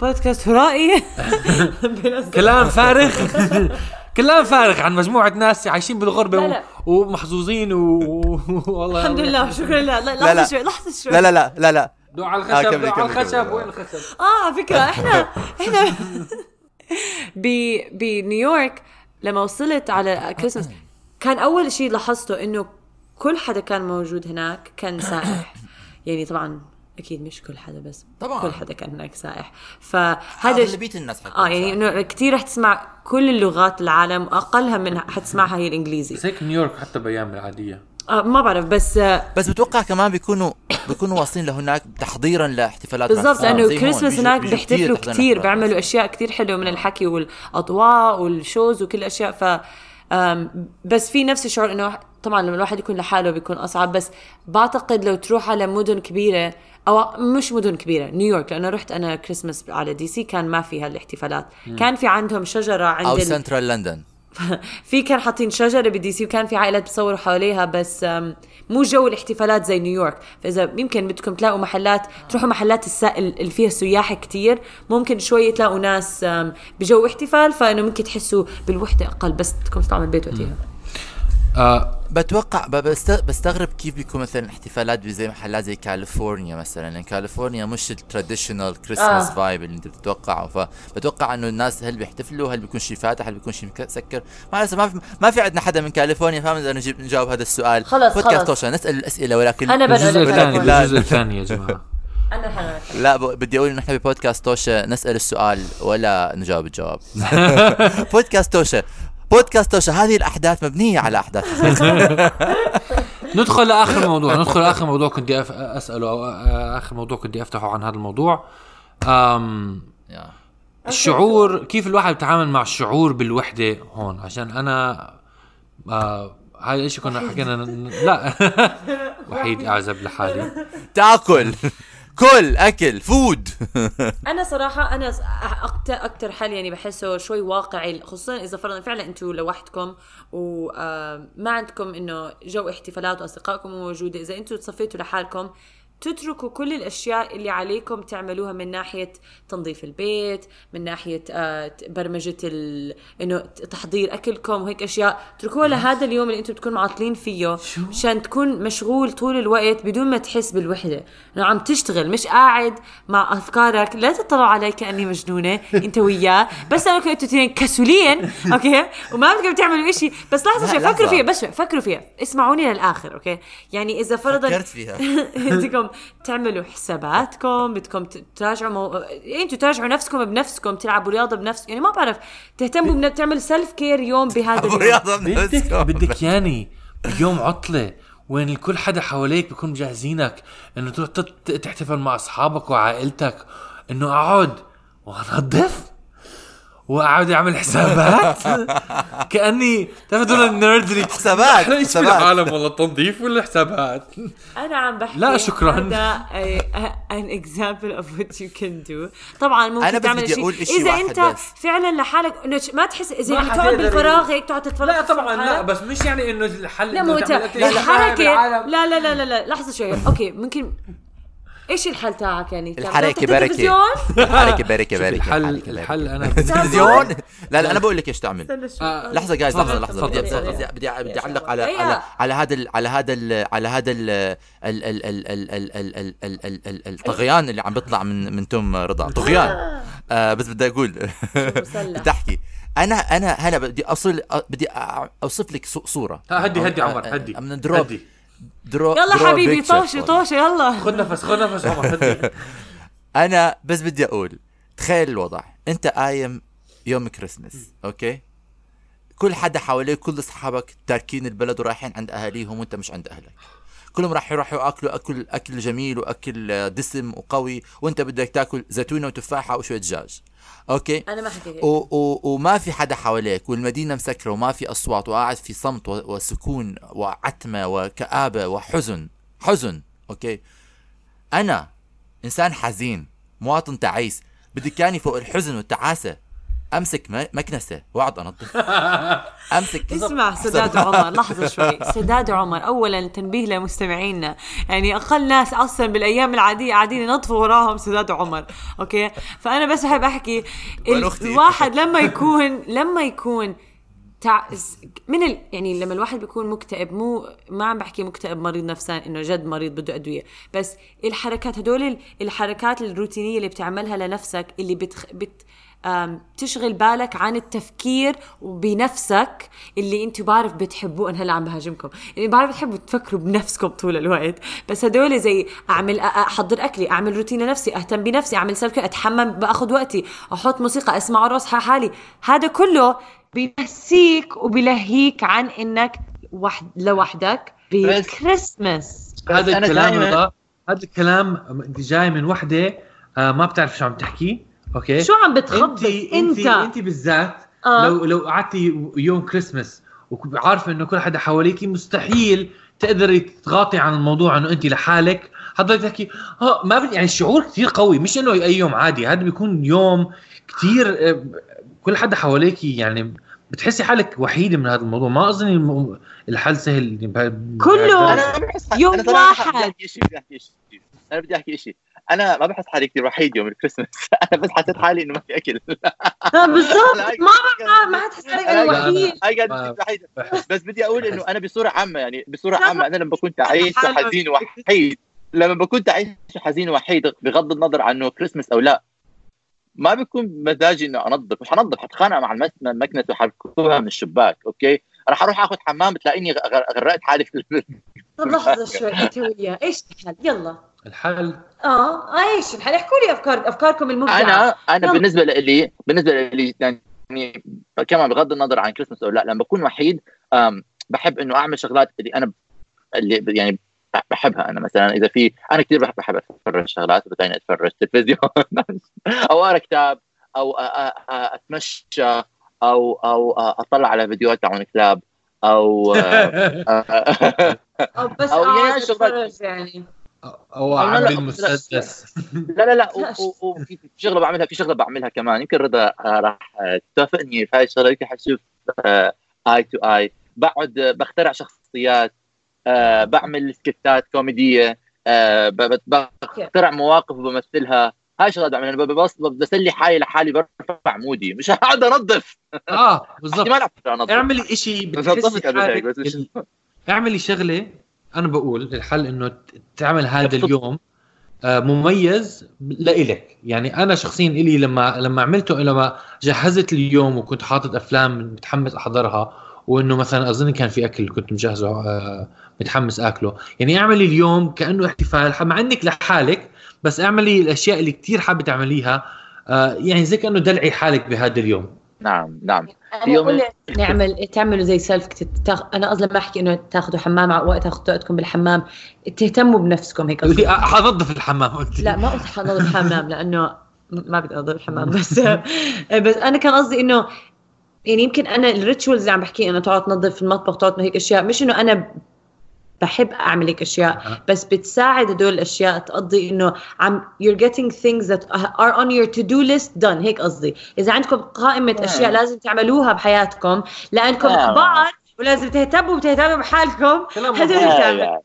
بودكاست هرائي. كلام فارغ. كلام فارغ عن مجموعة ناس عايشين بالغربة لا، لا. ومحظوظين و- والله. الحمد لله شكرا. لله لا، لا. لحظه شوي لحظه شوي. لا لا لا لا لا. دعوا على آه، الخشب دعوا على الخشب. وين الخشب؟ آه على فكرة إحنا إحنا ب بنيويورك لما وصلت على كريسماس كان أول شيء لاحظته إنه كل حدا كان موجود هناك كان سائح. يعني طبعا أكيد مش كل حدا بس طبعاً. كل حدا كان هناك سائح فهذا أغلبية الناس حتكون آه يعني إنه كثير رح تسمع كل اللغات العالم أقلها من حتسمعها هي الإنجليزي بس هيك نيويورك حتى بايام العادية آه ما بعرف بس آه بس بتوقع كمان بيكونوا بيكونوا واصلين لهناك تحضيرا لاحتفالات بالضبط. لأنه. كريسماس بيجوا- هناك بيحتفلوا تحضيراً كثير لاحتفالات. بيعملوا أشياء كثير حلوة من الحكي والأضواء وال shows وكل الأشياء ف بس في نفس الشعور إنه طبعا لما الواحد يكون لحاله بيكون أصعب بس بعتقد لو تروح على مدن كبيرة أو مش مدن كبيرة نيويورك لأنه رحت أنا كريسماس على DC كان ما في هالاحتفالات. كان في عندهم شجرة عند أو ال... Central London في كان حاطين شجره ب DC وكان في عائلات بتصوروا حواليها بس مو جو الاحتفالات زي نيويورك. فإذا يمكن بدكم تلاقوا محلات تروحوا محلات اللي فيها سياح كتير ممكن شوي تلاقوا ناس بجو احتفال فإنه ممكن تحسوا بالوحدة أقل بس بدكم تطلعوا من البيت وقتها. آه بتوقع بستغرب كيف بيكون مثلا احتفالات زي محلات زي كاليفورنيا مثلا. لأن كاليفورنيا مش ال traditional Christmas آه. vibe اللي انت بتتوقعه. فبتوقع انه الناس هل بيحتفلوا؟ هل بيكون شيء فاتح؟ هل بيكون شيء مسكر ما لسه ما في ما في عندنا حدا من كاليفورنيا فما نقدر نجيب نجاوب هذا السؤال. خلص، بودكاست خلص. توشا نسال الأسئلة ولكن أنا بقول الجزء الثاني. الجزء الثاني يا جماعة. أنا لا بدي أقول انه إحنا ببودكاست توشا نسأل السؤال ولا نجاوب الجواب. بودكاست توشا بودكاست توشا هذه الأحداث مبنية على أحداث. ندخل لآخر موضوع. ندخل لآخر موضوع كنت أف- أسأله أو آخر موضوع كنت أفتحه عن هذا الموضوع. أم. الشعور كيف الواحد بيتعامل مع الشعور بالوحدة هون؟ عشان أنا آه هاي الشيء كنا حكينا لا. وحيد أعزب لحالي. تأكل. كل أكل فود أنا صراحة أنا أكثر حل يعني بحسه شوي واقعي خصوصا إذا فرضا فعلا أنتم لوحدكم وما عندكم إنه جو احتفالات وأصدقائكم موجودة. إذا أنتم تصفيتوا لحالكم تتركوا كل الأشياء اللي عليكم تعملوها من ناحية تنظيف البيت من ناحية آه، برمجة ال... إنه تحضير أكلكم وهيك أشياء. اتركوها لهذا اليوم اللي أنتم بتكونوا معطلين فيه مشان تكون مشغول طول الوقت بدون ما تحس بالوحدة. إنه عم تشتغل مش قاعد مع أفكارك. لا تطلعوا علي كأني مجنونة انت وياه. بس أنا كنتوا اثنين كسولين okay؟ وما بدكم تعملوا إشي. بس لحظة شوي. فكروا فيها بس فكروا فيها. اسمعوني للآخر okay؟ يعني إذا فرضا فكرت فيها. بدكم تعملوا حساباتكم بدكم تراجعوا مو... أنتوا تراجعوا نفسكم بنفسكم تلعبوا رياضة بنفس يعني ما بعرف تهتموا بن... تعمل self care يوم بهذا اليوم رياضة بدك. بدك ياني بيوم عطلة وين الكل حدا حواليك بيكون مجهزينك إنه تروح تحتفل مع أصحابك وعائلتك إنه أقعد وأنظف واقعد اعمل حسابات كاني تعرف هدول ال nerds اللي حسابات، حسابات. بالعالم والله التنظيف ولا حسابات أنا عم بحكي لا، شكراً. هذا an example of what you can do طبعا ممكن أنا تعمل بدي شيء أقول إشي اذا واحد انت بس. فعلا لحالك ما تحس اذا يعني تقعد بالفراغ هيك تقعد تتفرج لا طبعا لا. بس مش يعني انه الحل لا مو الحركه. لا لا لا لا لا لحظه شوي okay ممكن إيش الحل تاعك يعني؟ الحركه بركه الحركه بركه بركه الحل الحل أنا تلفزيون لا لا أنا بقول لك إيش تعمل لحظه جايز لحظه لحظه بدي بدي بدي اعلق على على على هذا على هذا على هذا الطغيان اللي عم بيطلع من من توم رضا طغيان بس بدي أقول بدي احكي أنا أنا هلا بدي اصل بدي اوصف لك صوره هدي هدي عمر هدي من دروب درو يلا درو حبيبي طوشه طوشه يلا. خذ نفس خذ نفس عمر أنا بس بدي أقول تخيل الوضع. أنت قايم يوم Christmas okay؟ كل حدا حواليك كل أصحابك تاركين البلد ورايحين عند أهاليهم وأنت مش عند أهلك. كلهم راح يروحوا يأكلوا أكل أكل جميل وأكل دسم وقوي وأنت بدك تاكل زيتونة وتفاحة وشوية دجاج. okay؟ أنا ما حكي هيك و و وما في حدا حواليك والمدينة مسكرة وما في أصوات وقاعد في صمت و- وسكون وعتمة وكآبة وحزن حزن okay؟ أنا إنسان حزين مواطن تعيس بدي كاني فوق الحزن والتعاسة. أمسك مكنسة وأقعد أنظف. أمسك اسمع سداد عمر لحظة شوي. سداد عمر أولا تنبيه لمستمعينا. يعني أقل ناس أصلا بالأيام العادية قاعدين ينظفوا وراهم سداد عمر. okay؟ فأنا بس بحب أختي؟ الواحد لما يكون لما يكون تع... من ال... يعني لما الواحد بيكون مكتئب مو ما عم بحكي مكتئب مريض نفساني إنه جد مريض بده أدوية. بس الحركات هدول ال- الحركات الروتينية اللي بتعملها لنفسك اللي بتخ... بت... تشغل بالك عن التفكير بنفسك اللي أنتم بعرف بتحبوه. أنا هلا عم بهاجمكم. اللي بعرف بتحبوا تفكروا بنفسكم طول الوقت. بس هدول زي اعمل احضر اكلي اعمل روتين لنفسي اهتم بنفسي اعمل سلف اتحمم باخذ وقتي أحط موسيقى اسمع على حالي. هذا كله بينسيك وبيلهيك عن انك وحد لوحدك بكريسماس. هذا الكلام هذا الكلام جاي من وحدة آه، ما بتعرف شو عم تحكي. أوكي شو عم بتخبط انت انت انت بالذات آه. لو لو قعدتي يوم كريسمس وعارفة إنه كل حدا حواليك مستحيل تقدري تغاطي عن الموضوع إنه انت لحالك حضرتك تحكي آه ما بدي يعني الشعور كثير قوي مش إنه أي يوم عادي هذا بيكون يوم كثير آه، كل حدا حواليك يعني بتحسي حالك وحيدة من هذا الموضوع ما أظن الحل سهل كله. أنا يوم أنا واحد. بدي أحكي شيء بدي أحكي شيء أنا بدي أحكي شيء أنا ما بحس حالي كثير وحيد يوم الكريسماس. أنا بس حسيت حالي إنه ما في أكل. آه، بالضبط. ما ما ما حتحس حالك إنه وحيد. قاعد بس بدي أقول إنه أنا بصورة عامة يعني بصورة عامة أنا لما بكون تعيس حالك. وحزين وحيد لما بكون تعيس وحزين وحيد بغض النظر عن انه كريسماس أو لا ما بيكون مزاجي إنه أنظف. مش حنظف حتخانق مع المكنسة وحركوها من الشباك okay؟ راح أروح آخذ حمام بتلاقيني غرقت حالي في طب لحظة شوي أنت وياه. إيش الحل؟ يلا. الحل؟ آه إيش؟ الحل. احكوا لي افكار أفكاركم المبدعة. أنا أنا يلا. بالنسبة لي بالنسبة لي يعني كمان بغض النظر عن كريسماس أو لا لما بكون وحيد بحب إنه أعمل شغلات اللي أنا اللي يعني بحبها أنا مثلا. إذا في أنا كثير بحب بحب أتفرج شغلات بتاني أتفرج تلفزيون. أو أقرأ كتاب أو أتمشى أو أو أطلع على فيديوهات تاعون كلاب أو أو بس أو يعني يعني. هو عامل المسدس لا لا لا وفي شغلة بعملها في شغلة بعملها كمان. يمكن رضا آه، راح آه، توافقني في هاي الشغلة. يمكن حتشوف اي آه، تو اي بقعد بخترع شخصيات بعمل سكتات كوميدية بخترع مواقف وبمثلها هاي شغله بعملها. بسلي حالي لحالي برفع مودي. مش قاعد انظف آه بالضبط. ما اعمل شيء بتحس اعملي شغلة أنا بقول الحل إنه تعمل هذا. اليوم آه، مميز لإلك يعني أنا شخصيا إلي لما لما عملته لما جهزت اليوم وكنت حاطط أفلام متحمس أحضرها وإنه مثلا أظن كان في أكل كنت مجهزه آه، متحمس آكله. يعني اعملي اليوم كأنه احتفال مع إنك لحالك بس اعملي الأشياء اللي كتير حابة تعمليها آه، يعني زي كأنه دلعي حالك بهذا اليوم. نعم نعم. يوم- نعمل تعملوا زي سيلف تاخ... أنا قصدي ما أحكي إنه تاخذوا حمام على وقت تاخذوا وقتكم بالحمام. تهتموا بنفسكم هيك حنظف الحمام لا ما قلت حنظف الحمام لأنه ما بدي انظف الحمام بس بس أنا كان قصدي إنه يعني يمكن أنا الريتشولز اللي عم بحكي إنه تقعد تنظف في المطبخ تقعد هيك أشياء. مش إنه أنا بحب أعمل هيك أشياء أه. بس بتساعد هدول الأشياء تقضي إنه عم you're getting things that are on your to do list done هيك قصدي إذا عندكم قائمة آه. أشياء لازم تعملوها بحياتكم لأنكم آه. كبار ولازم تهتموا وتهتموا بحالكم هدول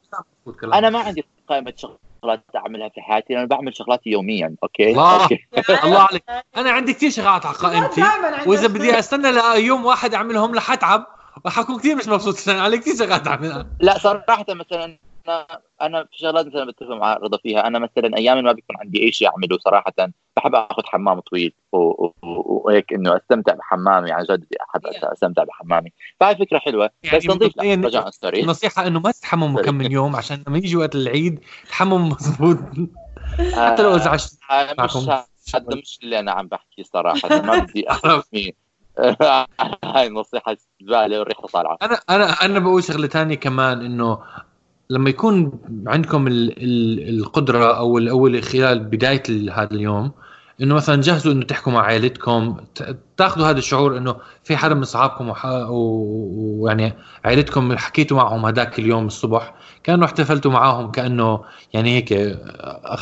أنا ما عندي قائمة شغلات أعملها في حياتي أنا بعمل شغلاتي يوميا okay الله. okay. الله عليك أنا عندي كثير شغلات على قائمتي وإذا بدي أستنى ليوم واحد أعملهم رح اتعب وحكون كثير مش مبسوط عشان علي كثير شغلات اعملها لا صراحة مثلا أنا أنا في شغلات مثلا بتفق مع رضا فيها. أنا مثلا أيام ما بيكون عندي أي شيء أعمله صراحة. بحب آخذ حمام طويل وهيك إنه أستمتع بحمامي. عن جد احب أستمتع بحمامي. فهي فكرة حلوة. يعني بس تنظيف لا رجاء سوري النصيحة إنه ما تتحمموا كم من يوم عشان لما يجي وقت العيد تحمم مضبوط حتى لو إذا عشت آه، مش معكم. هذا مش اللي أنا عم بحكي صراحة. ما بدي اسمي هاي النصيحة زباله والريحة طالعة. أنا أنا أنا بقول شغلة ثانية كمان إنه لما يكون عندكم ال ال القدرة أو ال- أو خلال بداية هذا اليوم إنه مثلا جهزوا إنه تحكوا مع عائلتكم تاخذوا هذا الشعور إنه في حدا من اصحابكم ويعني عائلتكم حكيتوا معهم هذاك اليوم الصبح كانوا احتفلتوا معاهم كأنه يعني هيك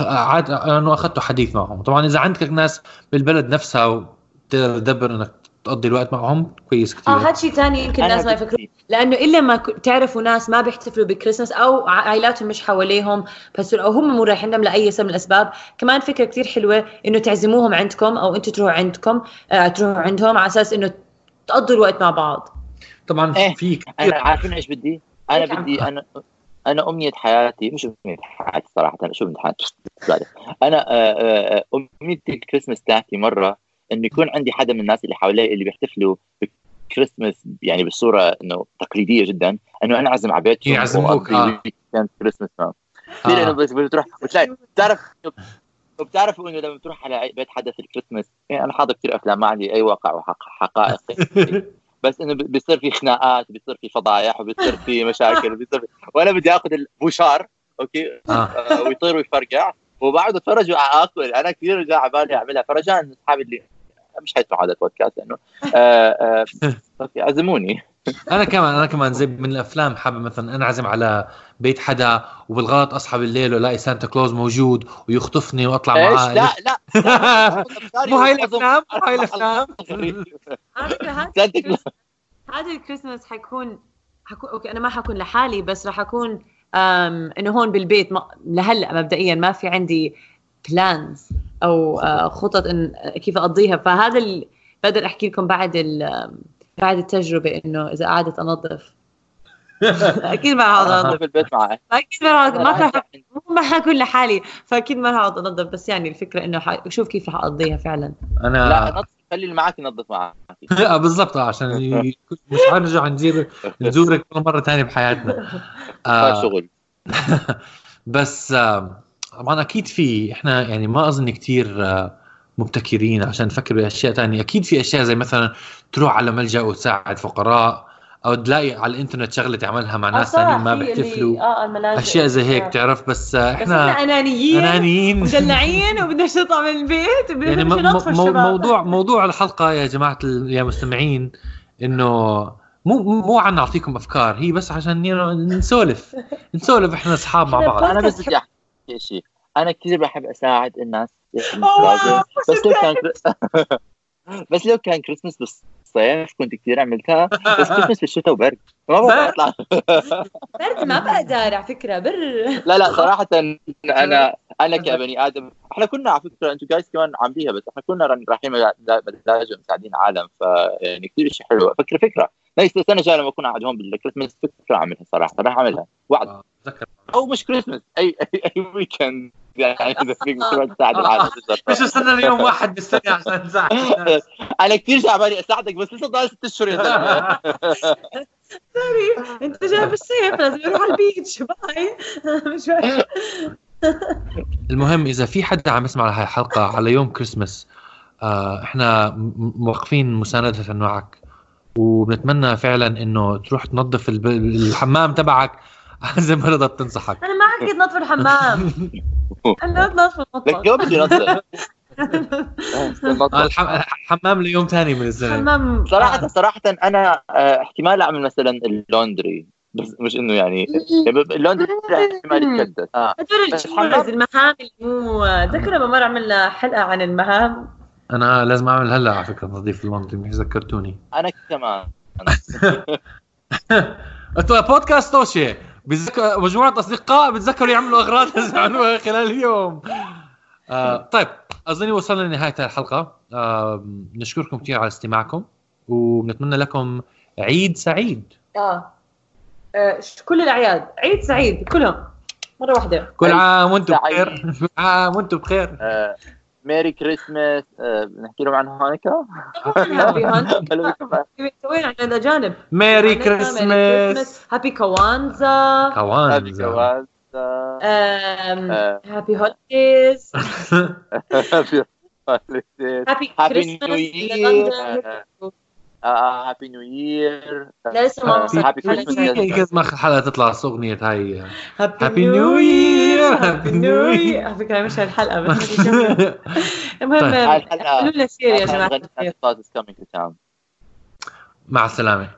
عاد انه اخذتوا حديث معهم. طبعا إذا عندك ناس بالبلد نفسها وتقدر تدبر إنك تقضي الوقت معهم كويس كثير آه هذا شيء ثاني يمكن الناس ما يفكروا. لأنه إلا ما تعرفوا ناس ما بيحتفلوا بكريسماس أو عائلاتهم مش حواليهم بس أو هم مو رايحين لهم لأي سبب من الأسباب كمان فكرة كثير حلوة إنه تعزموهم عندكم أو أنتم تروحوا عندكم آه تروحوا عندهم على أساس إنه تقضوا الوقت مع بعض. طبعا إيه، في كثير أنا عارفين إيش بدي؟ أنا بدي أنا أنا أمنية حياتي مش أمنية حياتي صراحة أنا شو امنيه حياتي. أنا آه، آه، آه، أمنية الكريسماس تاعتي مرة إنه يكون عندي حدا من الناس اللي حوالي اللي بيحتفلوا بالكريسماس يعني بصوره إنه تقليدية جدا إنه أنا اعزم على بيتهم يعزموك، آه. ويكند كريسماس. كثير انه آه. بتروح وتلاقي بتعرف وبتعرفوا إنه لما تروح على بيت حدا في الكريسماس يعني أنا حاضر كثير أفلام ما عندي أي واقع وحقائق بس إنه بيصير في خناقات بيصير في فضايح وبيصير في مشاكل وبيصير في... وأنا بدي آخذ البوشار okay آه. آه، ويطير ويفرقع وبقعد اتفرج واكل أنا كثير رجع على بالي أعملها فرجاء أصحابي اللي مش حيسمعوا هذا البودكاست لأنه آه، آه، okay اعزموني أنا كمان أنا كمان زي من الافلام حابب مثلا انعزم على بيت حدا وبالغلط اصحى بالليل والاقي Santa Claus موجود ويخطفني واطلع معاه لا لا مو هاي الافلام مو هاي الافلام هذا الكريسماس حيكون حكون okay أنا ما حكون لحالي بس راح اكون. انه هون بالبيت ما... لهلا مبدئيا ما في عندي plans أو آه، خطط إن كيف أقضيها. فهذا ال... بقدر أحكي لكم بعد ال... بعد التجربة إنه إذا قعدت أنظف. أكيد ما راح اقعد أنظف البيت معك. أكيد ما راح ما راح ما حكون لحالي. فأكيد ما راح أقعد أنظف. بس يعني الفكرة إنه ح... شوف كيف راح أقضيها فعلا. لا أنا نظف خلي اللي معك ينظف معك. آه، بالضبط. آه، عشان مش حنرجع نزير نزورك مرة ثانية بحياتنا. آه شغل. بس آه طبعا أكيد في إحنا يعني ما أظن كثير آه مبتكرين عشان نفكر بأشياء ثانية أكيد في أشياء زي مثلا تروح على ملجأ وتساعد فقراء أو تلاقي على الإنترنت شغلة تعملها مع ناس ثانيين ما بيحتفلوا. آه الملاجئ أشياء زي هيك تعرف؟ بس آه، بس إحنا إحنا أنانيين أنانيين. مدلعين وبدناش نطلع من البيت وبدنا يعني مو- موضوع موضوع الحلقة يا جماعة يا مستمعين إنه مو مو عن نعطيكم أفكار هي بس عشان نسولف. نسولف إحنا أصحاب مع بعض. أنا بس بدي أحكي شيء أنا كثير بحب أساعد الناس واو، بس لو كان بس لو كان كريسماس بالصيف كنت كثير عملتها بس كريسماس في الشتاء وبرد. ما بقدر أطلع. برد ما بقدر على فكرة بر. لا لا صراحة أنا أنا كبني آدم إحنا كنا على فكرة أنتم جايز كمان عامليها بس إحنا كنا رايحين ملاجئ مساعدين عالم فيعني كثير شيء حلو. فكرة فكرة. نيس السنة الجايه لما أكون قاعد هون بالكريسماس فكرة أعملها صراحة راح أعملها. وعد. آه، تذكر أو مش كريسماس أي أي, أي weekend يعني إذا فيك تساعد العالم مش استنى ليوم واحد بالسنه عشان الناس. أنا كثير جعبالي أساعدك بس لسه ضايل ست اشهر يا زلمة. sorry أنت جاي بالصيف لازم أروح على ال beach bye مش. المهم إذا في حدا عم يسمع لهي الحلقة على يوم كريسمس آه إحنا موقفين مساندة معك وبنتمنى فعلا إنه تروح تنظف الحمام تبعك زي ما رضا بتنصحك. أنا ما حكيت نظف الحمام. أنا نظف لك المطبخ. يوم بدي آه الح- الحمام ليوم ثاني من السنة حمام. صراحة صراحة أنا آه، احتمال أعمل مثلا ال laundry. بس مش إنه يعني يعني ال laundry احتمال يتكدس. هدول بس الجورز الحمام- المهام اللي مو ذكر لما مرة عملنا حلقة عن المهام. أنا لازم أعمل هلا على فكرة تنظيف ال laundry مش ذكرتوني. أنا كمان. بودكاست توشي. بتذكر مجموعة أصدقاء بتذكروا يعملوا أغراض يعملوها خلال اليوم. آه طيب اظني وصلنا لنهاية الحلقة. آه نشكركم كثير على استماعكم ونتمنى لكم عيد سعيد. آه. آه، كل الأعياد. عيد سعيد كلهم. مرة واحدة. كل عام وأنتم. بخير. كل عام وأنتم بخير. آه، Merry Christmas آه، نحكي لهم عن Hanukkah. سوينا عن الأجانب. Merry Christmas Happy Kwanzaa Happy Kwanzaa. Happy holidays Happy holidays Happy Christmas Happy New Year لسه ما آه،. Happy Christmas كذا ما الحلقة تطلع اغنيه هاي؟ Happy New Year Happy New Year على فكرة مش الحلقة بس. المهم طيب. قولوا لنا سير يا جماعة. مع السلامة.